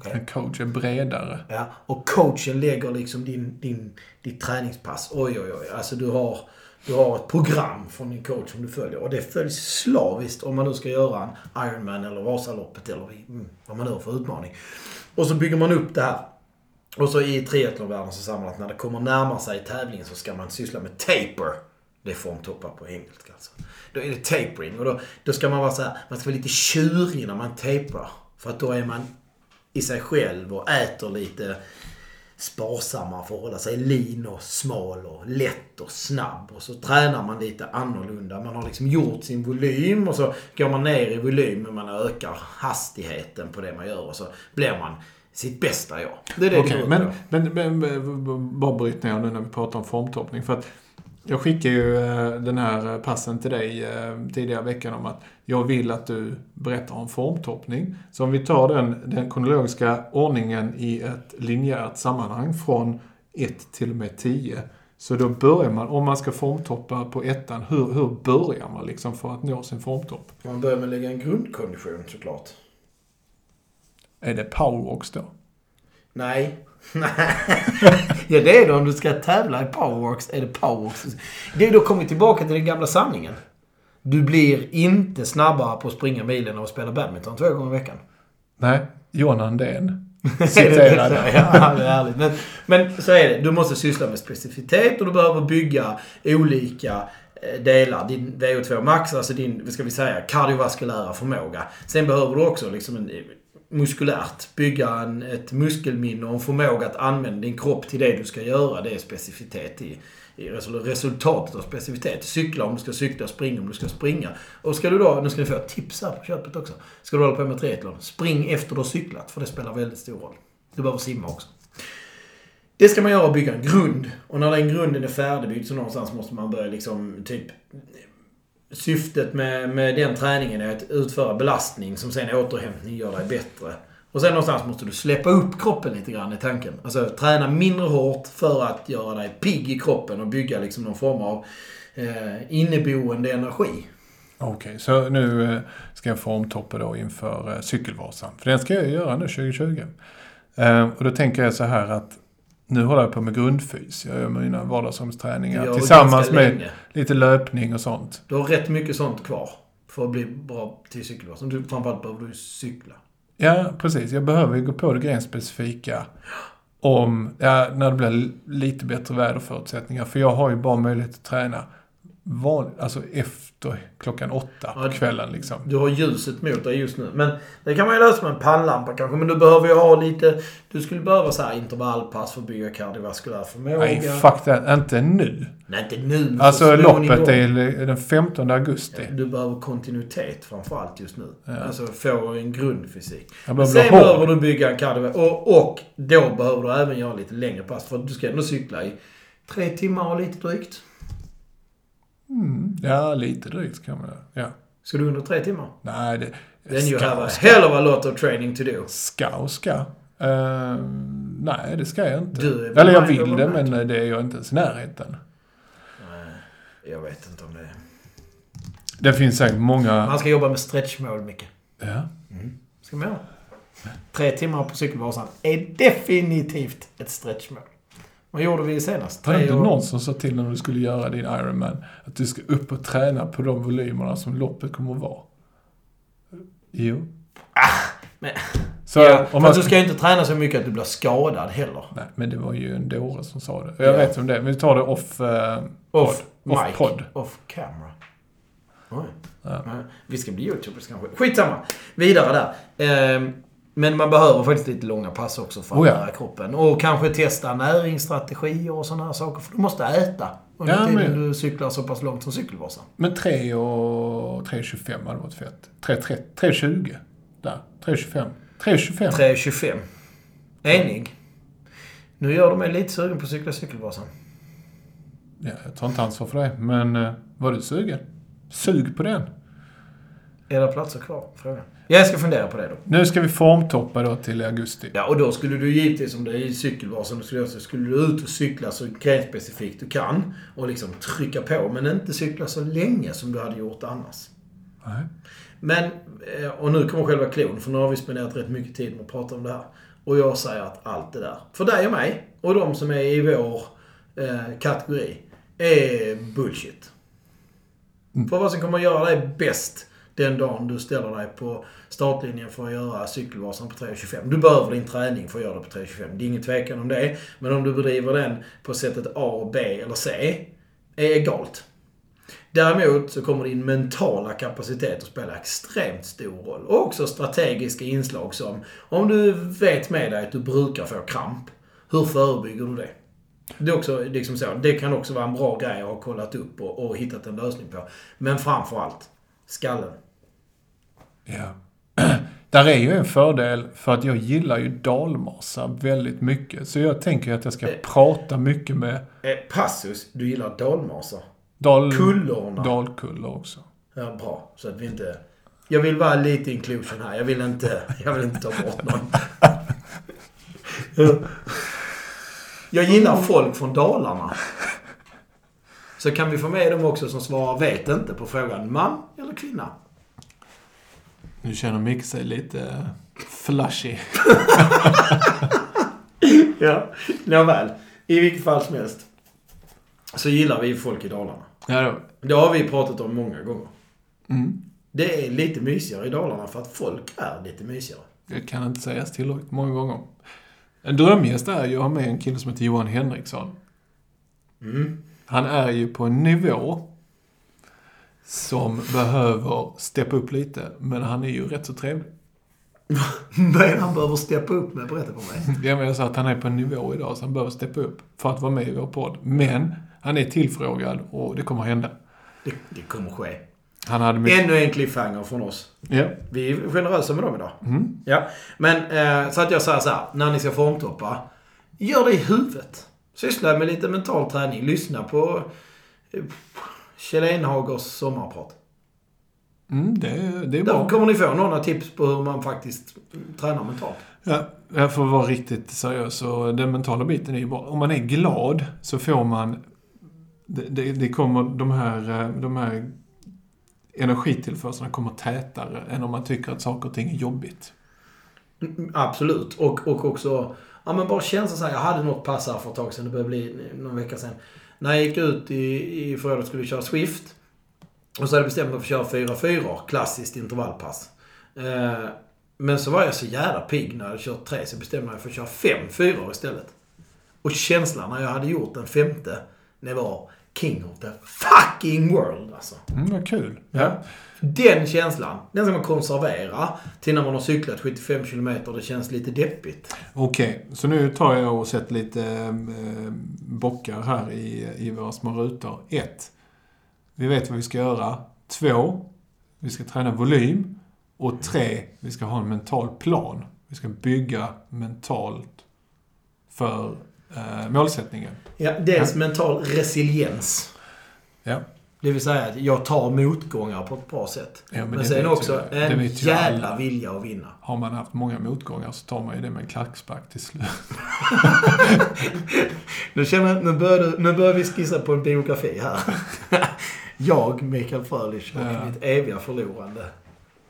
Okej? En coach är bredare. Ja, och coachen lägger liksom din, din, ditt träningspass. Oj, oj, oj. Alltså du har, du har ett program från din coach som du följer. Och det följs slaviskt om man nu ska göra en Ironman eller Vasaloppet eller mm, vad man nu har för utmaning. Och så bygger man upp det här. Och så i triathlonvärlden så samlar man att när det kommer närma sig tävlingen så ska man syssla med taper. Det är formtoppar på engelska alltså. Då är det tapering. Och då, då ska man vara så här, man ska vara lite tjurig när man taprar. För att då är man i sig själv och äter lite sparsammare för att hålla sig lean och smal och lätt och snabb. Och så tränar man lite annorlunda. Man har liksom gjort sin volym och så går man ner i volym men man ökar hastigheten på det man gör och så blir man sitt bästa jag. Det är det det men, men, men, men bara bryt ner nu när vi pratar om formtoppning. För att jag skickade ju eh, den här passen till dig eh, tidigare veckan om att jag vill att du berättar om formtoppning. Så om vi tar den, den kronologiska ordningen i ett linjärt sammanhang från 1 till och med 10. Så då börjar man, om man ska formtoppa på ettan, hur, hur börjar man liksom för att nå sin formtopp? Man börjar med att lägga en grundkondition såklart. Är det powerwalks då? Nej. ja, det är det om du ska tävla i powerwalks. Är det powerwalks? Det är då kommit tillbaka till den gamla sanningen. Du blir inte snabbare på att springa milen att spela badminton två gånger i veckan. Nej, John Andén. Citerad. ja, det är härligt. Men, men så är det. Du måste syssla med specificitet och du behöver bygga olika eh, delar. Din VO2 max, alltså din, vad ska vi säga, kardiovaskulära förmåga. Sen behöver du också liksom en, muskulärt bygga en, ett muskelminne och en förmåga att använda din kropp till det du ska göra. Det är specificitet i, i resultatet av specificitet. Cykla om du ska cykla, springa om du ska springa. Och ska du då, nu ska ni få ett tips här på köpet också. Ska du hålla på med triathlon, spring efter du har cyklat. För det spelar väldigt stor roll. Du behöver simma också. Det ska man göra och bygga en grund. Och när den grunden är färdigbyggd så någonstans måste man börja liksom typ... Syftet med, med den träningen är att utföra belastning som sen återhämtning gör dig bättre. Och sen någonstans måste du släppa upp kroppen lite grann i tanken. Alltså träna mindre hårt för att göra dig pigg i kroppen och bygga liksom någon form av eh, inneboende energi. Okej, så nu eh, ska jag formtoppa då inför eh, Cykelvasan. För den ska jag göra nu 2020. Eh, och då tänker jag så här att nu håller jag på med grundfys. Jag gör mina vardagsrumsträningar tillsammans med länge. lite löpning och sånt. Du har rätt mycket sånt kvar för att bli bra till cykelvasan. Du, framförallt behöver du cykla. Ja, precis. Jag behöver ju gå på det grenspecifika om, ja, när det blir lite bättre väderförutsättningar. För jag har ju bara möjlighet att träna van, alltså efter klockan åtta Ja, på kvällen liksom. Du har ljuset mot dig just nu. Men det kan man ju lösa med en pannlampa kanske. Men du behöver ju ha lite... Du skulle behöva så här intervallpass för att bygga kardiovaskulär förmåga. Nej, fuck det. Inte nu. Nej, inte nu. Alltså loppet är den 15 augusti. Du behöver kontinuitet framförallt just nu. Ja. Alltså få en grundfysik. Men sen ha behöver du bygga en kardio... Och, och då behöver du även göra lite längre pass. För du ska ändå cykla i tre timmar och lite drygt. Mm, ja, lite drygt kan man ja. Ska du under tre timmar? Nej, det... Then you ska have a ska. hell of a lot of training to do. Ska och ska. Eh, nej, det ska jag inte. Eller jag vill det, men det är jag inte ens i närheten. Nej, jag vet inte om det är... Det finns säkert många... Man ska jobba med stretchmål mycket. Ja. Ska man göra. Tre timmar på cykelvasan är definitivt ett stretchmål. Vad gjorde vi senast? Var det Tre inte år- någon som sa till när du skulle göra din Ironman att du ska upp och träna på de volymerna som loppet kommer att vara? Jo. men- Så ja, om man du ska ju inte träna så mycket att du blir skadad heller. Nej, men det var ju en dåre som sa det. Jag Ja. vet om det. Vi tar det off... eh, Off, Podd. Off mic. podd. Off camera. Oj. Ja. Men Vi ska bli youtubers kanske. Skitsamma. Vidare där. Ehm, men man behöver faktiskt lite långa pass också för att Oh ja. lära kroppen. Och kanske testa näringsstrategier och sådana här saker. För du måste äta under Ja, tiden men- du cyklar så pass långt som cykelvasan. Men 3 och 3.25 hade varit fett. 3.30 3.20. Där. 3.25. 3.25. 3.25. Enig. Nu gör du mig lite sugen på att cykla cykelvasan. Ja, jag tar inte ansvar för det. Men eh, var du sugen? Sug på den. Är det platser kvar? Fråga. Jag ska fundera på det då. Nu ska vi formtoppa då till augusti. Ja, och då skulle du givetvis, om det är i cykelvasan, du skulle, skulle du ut och cykla så grenspecifikt du kan. Och liksom trycka på, men inte cykla så länge som du hade gjort annars. Nej. Men, eh, och nu kommer själva klon, för nu har vi spenderat rätt mycket tid med att prata om det här. Och jag säger att allt det där, för dig och mig, och de som är i vår eh, kategori, är bullshit. För vad som kommer att göra dig bäst den dagen du ställer dig på startlinjen för att göra cykelvasan på 3.25. Du behöver din träning för att göra det på 3.25. Det är ingen tvekan om det. Men om du bedriver den på sättet A, B eller C, är egalt. Däremot så kommer din mentala kapacitet att spela extremt stor roll. Och också strategiska inslag som, om du vet med dig att du brukar få kramp, hur förebygger du det? Det, är också, liksom så, det kan också vara en bra grej att ha kollat upp och, och hittat en lösning på. Men framför allt, skallen. Ja. Där är ju en fördel för att jag gillar ju dalmasa väldigt mycket. Så jag tänker ju att jag ska Eh. prata mycket med Eh, passus, du gillar dalmasar. dal... Kullorna. dalkullor också. Ja, bra. Så att vi inte... Jag vill vara lite inclusion här. Jag vill inte, jag vill inte ta bort någon. Jag gillar folk från Dalarna. Så kan vi få med dem också som svarar vet inte på frågan man eller kvinna. Nu känner Micke sig lite flashy. Ja, nåväl. I vilket fall som helst. Så gillar vi folk i Dalarna. Ja, då. Det har vi pratat om många gånger. Mm. Det är lite mysigare i Dalarna för att folk är lite mysigare. Det kan inte sägas tillräckligt många gånger. En drömgäst är ju att ha med en kille som heter Johan Henriksson. Mm. Han är ju på en nivå som behöver steppa upp lite, men han är ju rätt så trevlig. Vad är det han behöver steppa upp med? Berätta för mig. Jag menar så att han är på en nivå idag så han behöver steppa upp för att vara med i vår podd. Men han är tillfrågad och det kommer att hända. Det, det kommer ske. Han hade mycket... Ännu en cliffhanger från oss. Ja. Vi är generösa med dem idag. Mm. Ja. Men eh, så att jag säger så här. När ni ska formtoppa. Gör det i huvudet. Syssla med lite mental träning. Lyssna på eh, Kjell Enhagers sommarprat. Mm, det, är- det är Där bra. kommer ni få några tips på hur man faktiskt tränar mentalt. Ja, jag får vara riktigt seriös. Så den mentala biten är ju bra. Om man är glad så får man... Det, det, det kommer de här, eh, de här energitillförseln kommer tätare än om man tycker att saker och ting är jobbigt. Mm, Absolut. Och, och också, ja men bara känslan så här. Jag hade något pass här för ett tag sedan. Det började bli någon vecka sedan. När jag gick ut i, i förrådet skulle vi köra Swift. Och så hade jag bestämt mig för att köra 4-4. Klassiskt intervallpass. Eh, men så var jag så jävla pigg när jag hade kört tre så bestämde jag mig för att köra 5-4 istället. Och känslan när jag hade gjort den femte, det var King of the fucking world alltså. Mm, vad kul. Ja. Den känslan, den ska man konservera till när man har cyklat 75 km och det känns lite deppigt. Okej, så nu tar jag och sätter lite eh, bockar här i, i våra små rutor. Ett, vi vet vad vi ska göra. Två, vi ska träna volym. Och tre, vi ska ha en mental plan. Vi ska bygga mentalt för eh, målsättningen. Ja, dels mental resiliens. Ja. Det vill säga att jag tar motgångar på ett bra sätt. Ja, men men sen också det en jävla alla. vilja att vinna. Har man haft många motgångar så tar man ju det med en klackspark till slut. Nu känner jag, nu börjar, du- nu börjar vi skissa på en biografi här. jag, Mikael Frölich och Ja. mitt eviga förlorande.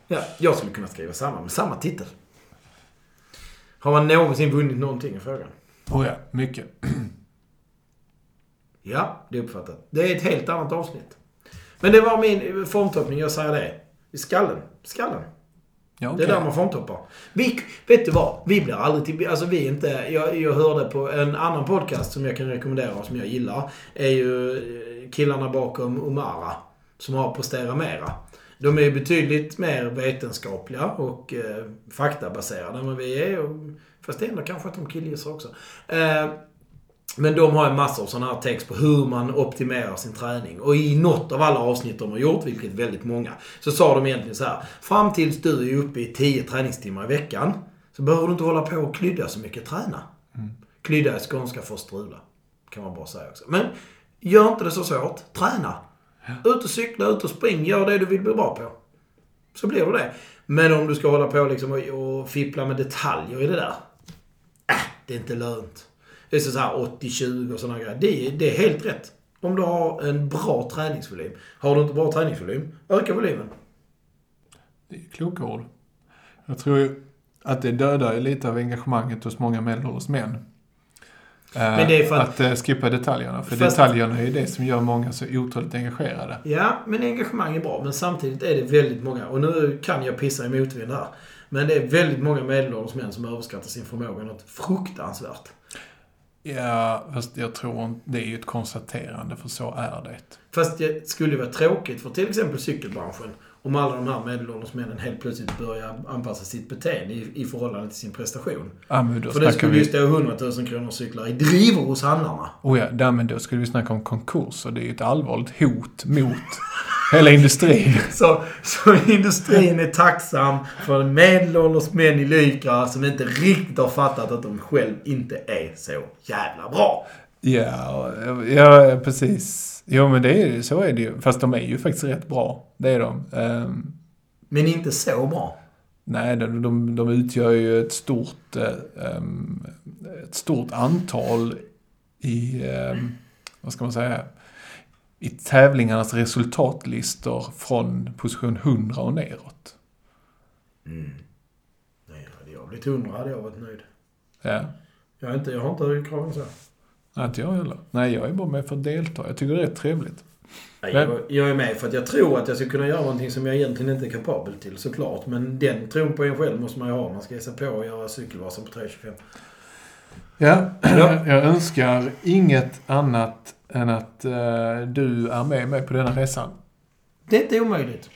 Ja, jag skulle kunna skriva samma, med samma titel. Har man någonsin vunnit någonting i frågan? Oh ja, mycket. Ja, det är uppfattat. Det är ett helt annat avsnitt. Men det var min formtoppning, jag säger det. I skallen. Skallen. Ja, Det okej. är där man formtoppar. Vi, vet du vad? Vi blir aldrig till... Alltså vi inte... Jag, jag hörde på en annan podcast som jag kan rekommendera och som jag gillar. Är ju eh, killarna bakom Omara. Som har Prestera Mera. De är betydligt mer vetenskapliga och eh, faktabaserade än vad vi är. Och, fast det är ändå kanske att de killgissar också. Eh, men de har en massa av sådana här text på hur man optimerar sin träning. Och i något av alla avsnitt de har gjort, vilket är väldigt många, så sa de egentligen så här. Fram tills du är uppe i 10 träningstimmar i veckan så behöver du inte hålla på och klydda så mycket träna. Klydda är skånska för strula. Kan man bara säga också. Men gör inte det så svårt. Träna. Ut och cykla, ut och spring. Gör det du vill bli bra på. Så blir det det. Men om du ska hålla på liksom och, och fippla med detaljer i det där. Det är inte lönt. Det är så här 80-20 och sådana grejer. Det, är- det är helt rätt. Om du har en bra träningsvolym. Har du inte bra träningsvolym, öka volymen. Det är kloka ord. Jag tror ju att det dödar lite av engagemanget hos många medelålders män. Men det är för att- att... eh, skippa detaljerna. För Fast- detaljerna är ju det som gör många så otroligt engagerade. Ja, men engagemang är bra. Men samtidigt är det väldigt många, och nu kan jag pissa i motvind här. Men det är väldigt många medelålders män som överskattar sin förmåga något fruktansvärt. Ja, fast jag tror. Det är ju ett konstaterande, för så är det. Fast det skulle vara tråkigt för till exempel cykelbranschen om alla de här medelålders männen helt plötsligt börjar anpassa sitt beteende i, i förhållande till sin prestation. Ja, men då För det skulle ju vi... stå 100 000 kronor cyklar i drivor hos handlarna. Oh ja, där, men då skulle vi snacka om konkurs och det är ju ett allvarligt hot mot Hela industrin. Så, så industrin är tacksam för medelålders män i Lycra som inte riktigt har fattat att de själv inte är så jävla bra. Ja, ja, precis. Jo, men det är, så är det ju. Fast de är ju faktiskt rätt bra. Det är de. Ehm, Men inte så bra. nej, de, de, de utgör ju ett stort, ehm, ett stort antal i, ehm, vad ska man säga, i tävlingarnas resultatlistor från position 100 och neråt. Nej, hade jag blivit hundra hade jag varit nöjd. Ja. Jag, är inte, jag har inte högre krav än så. Nej, inte jag heller. Nej, jag är bara med för att delta. Jag tycker det är rätt trevligt. Nej, jag, jag är med för att jag tror att jag ska kunna göra någonting som jag egentligen inte är kapabel till, såklart. Men den tron på en själv måste man ju ha. Man ska ge sig på och göra cykelvasan på 3.25. Ja, Ja. jag önskar inget annat än att eh, du är med mig på denna resan. Det är inte omöjligt.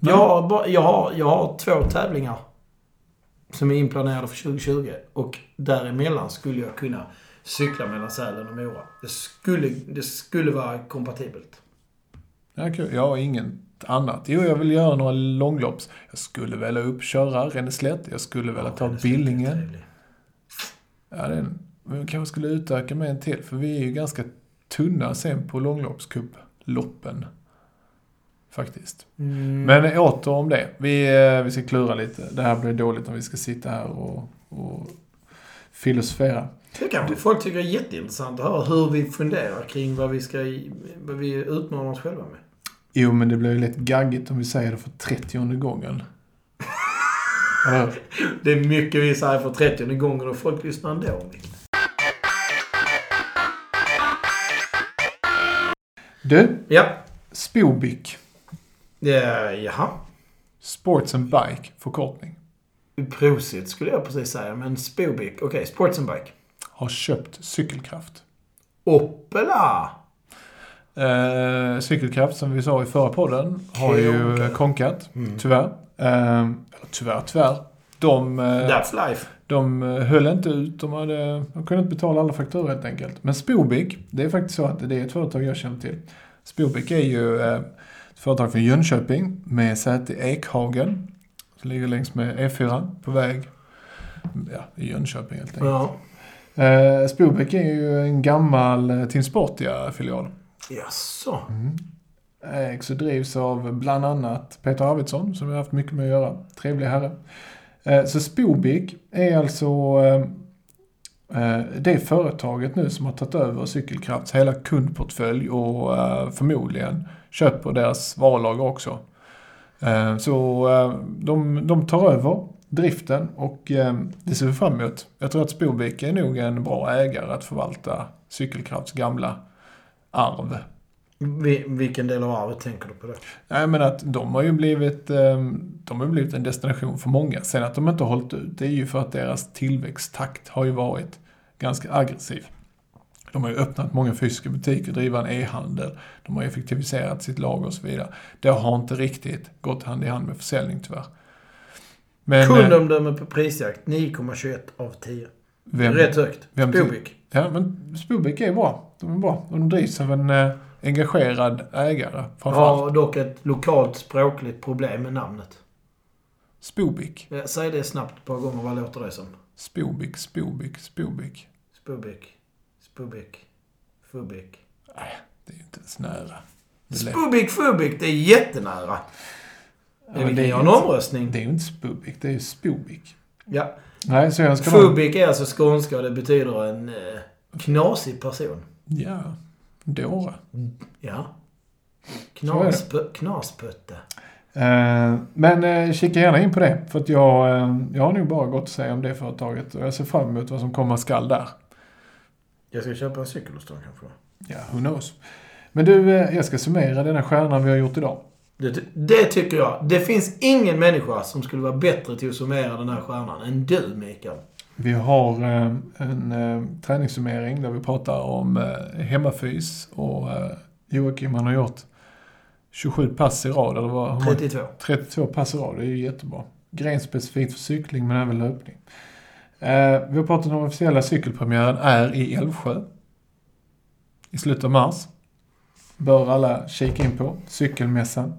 Jag har, jag, har, jag har två tävlingar som är inplanerade för 2020. Och däremellan skulle jag kunna cykla mellan Sälen och Mora. Det skulle, det skulle vara kompatibelt. Ja, kul. Jag har inget annat. Jo, jag vill göra några långlopps. Jag skulle vilja uppköra Ränneslätt. Jag skulle vilja ta är Billingen. trevlig. Ja, det är en, men vi kanske skulle utöka med en till. För vi är ju ganska tunna sen på långloppscuploppen. Faktiskt. Mm. Men åter om det. Vi, eh, vi ska klura lite. Det här blir dåligt om vi ska sitta här och, och filosofera. Det kanske folk tycker är jätteintressant att höra hur vi funderar kring vad vi ska vad vi utmanar oss själva med. Jo, men det blir ju lätt gaggigt om vi säger det för 30 gången. Ja. Det är mycket vi säger för 30 gången och folk lyssnar ändå. Du, Ja. Spobik. ja jaha. Sports and Bike, förkortning. Prosit skulle jag precis säga, men Spobik. Okej, Sports and Bike. Har köpt cykelkraft. Oppela! Eh, cykelkraft, som vi sa i förra podden, har ju Konkat. Mm. Tyvärr. Eh, tyvärr, tyvärr. De, eh, That's life. de eh, höll inte ut. De, hade, de kunde inte betala alla fakturor helt enkelt. Men Spobik, det är faktiskt så att det är ett företag jag känner till. Spobik är ju eh, ett företag från Jönköping med säte i Ekhagen. Som ligger längs med E4 på väg ja, i Jönköping helt enkelt. Ja. Eh, Spobek är ju en gammal eh, Team Sportia-filial. Jaså? Mm. Eh, Ägs och drivs av bland annat Peter Arvidsson, som jag har haft mycket med att göra. Trevlig herre. Eh, så Spobik är alltså eh, det företaget nu som har tagit över Cykelkrafts hela kundportfölj och förmodligen köper deras varulager också. Så de, de tar över driften och det ser vi fram emot. Jag tror att Spobik är nog en bra ägare att förvalta Cykelkrafts gamla arv. Vi, vilken del av arvet tänker du på då? Nej men att de har ju blivit, eh, de har blivit en destination för många. Sen att de inte har hållit ut, det är ju för att deras tillväxttakt har ju varit ganska aggressiv. De har ju öppnat många fysiska butiker, driva en e-handel, de har effektiviserat sitt lager och så vidare. Det har inte riktigt gått hand i hand med försäljning tyvärr. Men, eh, Kundomdöme på prisjakt 9,21 av 10. vem, Rätt högt. vem- Spobik. Ja, men Spobik är bra. De är bra. Och de drivs av en eh, engagerad ägare framförallt. Har dock ett lokalt språkligt problem med namnet. Spobik. Ja, Säg det snabbt ett par gånger. Vad låter det som? Spobik, Spobik, Spobik. Spobik. Spobik. Fubik. Det är ju inte ens nära. Det. Spubik, Fubik. Det är jättenära. Ja, kan det är en inte- omröstning. Det är ju inte Spobik, det är ju Spobik. Ja. Nej, så jag ska. Fubik är alltså skånska och det betyder en eh, knasig person. Ja, dåre. Ja. Är det. Knaspö- knaspötte. Eh, men eh, kika gärna in på det. För att jag, eh, jag har nog bara gott att säga om det företaget. Och jag ser fram emot vad som komma skall där. Jag ska köpa en cykel hos dem kanske. Ja, who knows. Men du, jag ska summera denna stjärnan vi har gjort idag. Det, det tycker jag. Det finns ingen människa som skulle vara bättre till att summera den här stjärnan än du, Mikael. Vi har eh, en eh, träningssummering där vi pratar om eh, hemmafys och Joakim han har gjort 27 pass i rad. Eller vad, hur många- 32. 32 pass i rad, det är ju jättebra. Grenspecifikt för cykling men även löpning. Vi har pratat om den officiella cykelpremiären är i Älvsjö. I slutet av mars. bör alla kika in på. Cykelmässan.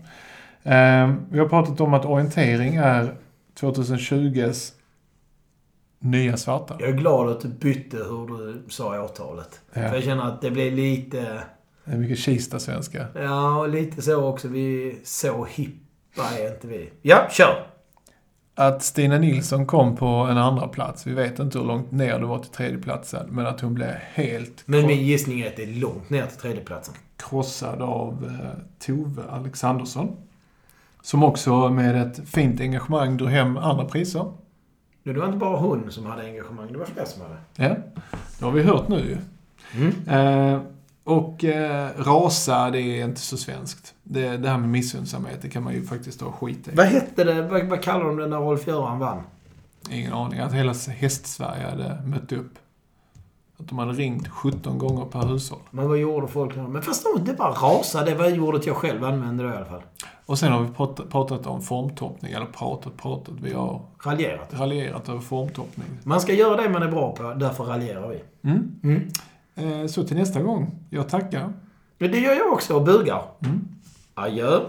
Vi har pratat om att orientering är 2020s nya svarta. Jag är glad att du bytte hur du sa årtalet. Ja. För jag känner att det blir lite... Det är mycket Kista-svenska. Ja, och lite så också. Vi så hippa är inte vi. Ja, kör! Att Stina Nilsson kom på en andra plats. Vi vet inte hur långt ner det var till tredjeplatsen. Men att hon blev helt Men min gissning är att det är långt ner till tredjeplatsen. krossad av eh, Tove Alexandersson. Som också med ett fint engagemang drog hem andra priser. Nu, det var inte bara hon som hade engagemang. Det var fler som hade. Ja, det har vi hört nu. Mm. Eh, och eh, rasa, det är inte så svenskt. Det, det här med missundsamhet, det kan man ju faktiskt ta skit i. Vad hette det? Vad, vad kallar de det när Rolf-Göran vann? Ingen aning. Att hela häst-Sverige hade mött upp. Att de hade ringt 17 gånger per hushåll. Men vad gjorde folk? Men fast de inte bara rasa. Det var ordet jag själv använde då i alla fall. Och sen har vi pratat, pratat om formtoppning, eller pratat, pratat. Vi har Raljerat. raljerat över formtoppning. Man ska göra det man är bra på. Därför raljerar vi. Mm. Mm. Eh, så till nästa gång. Jag tackar. Men det gör jag också och bugar. Mm. Adjö.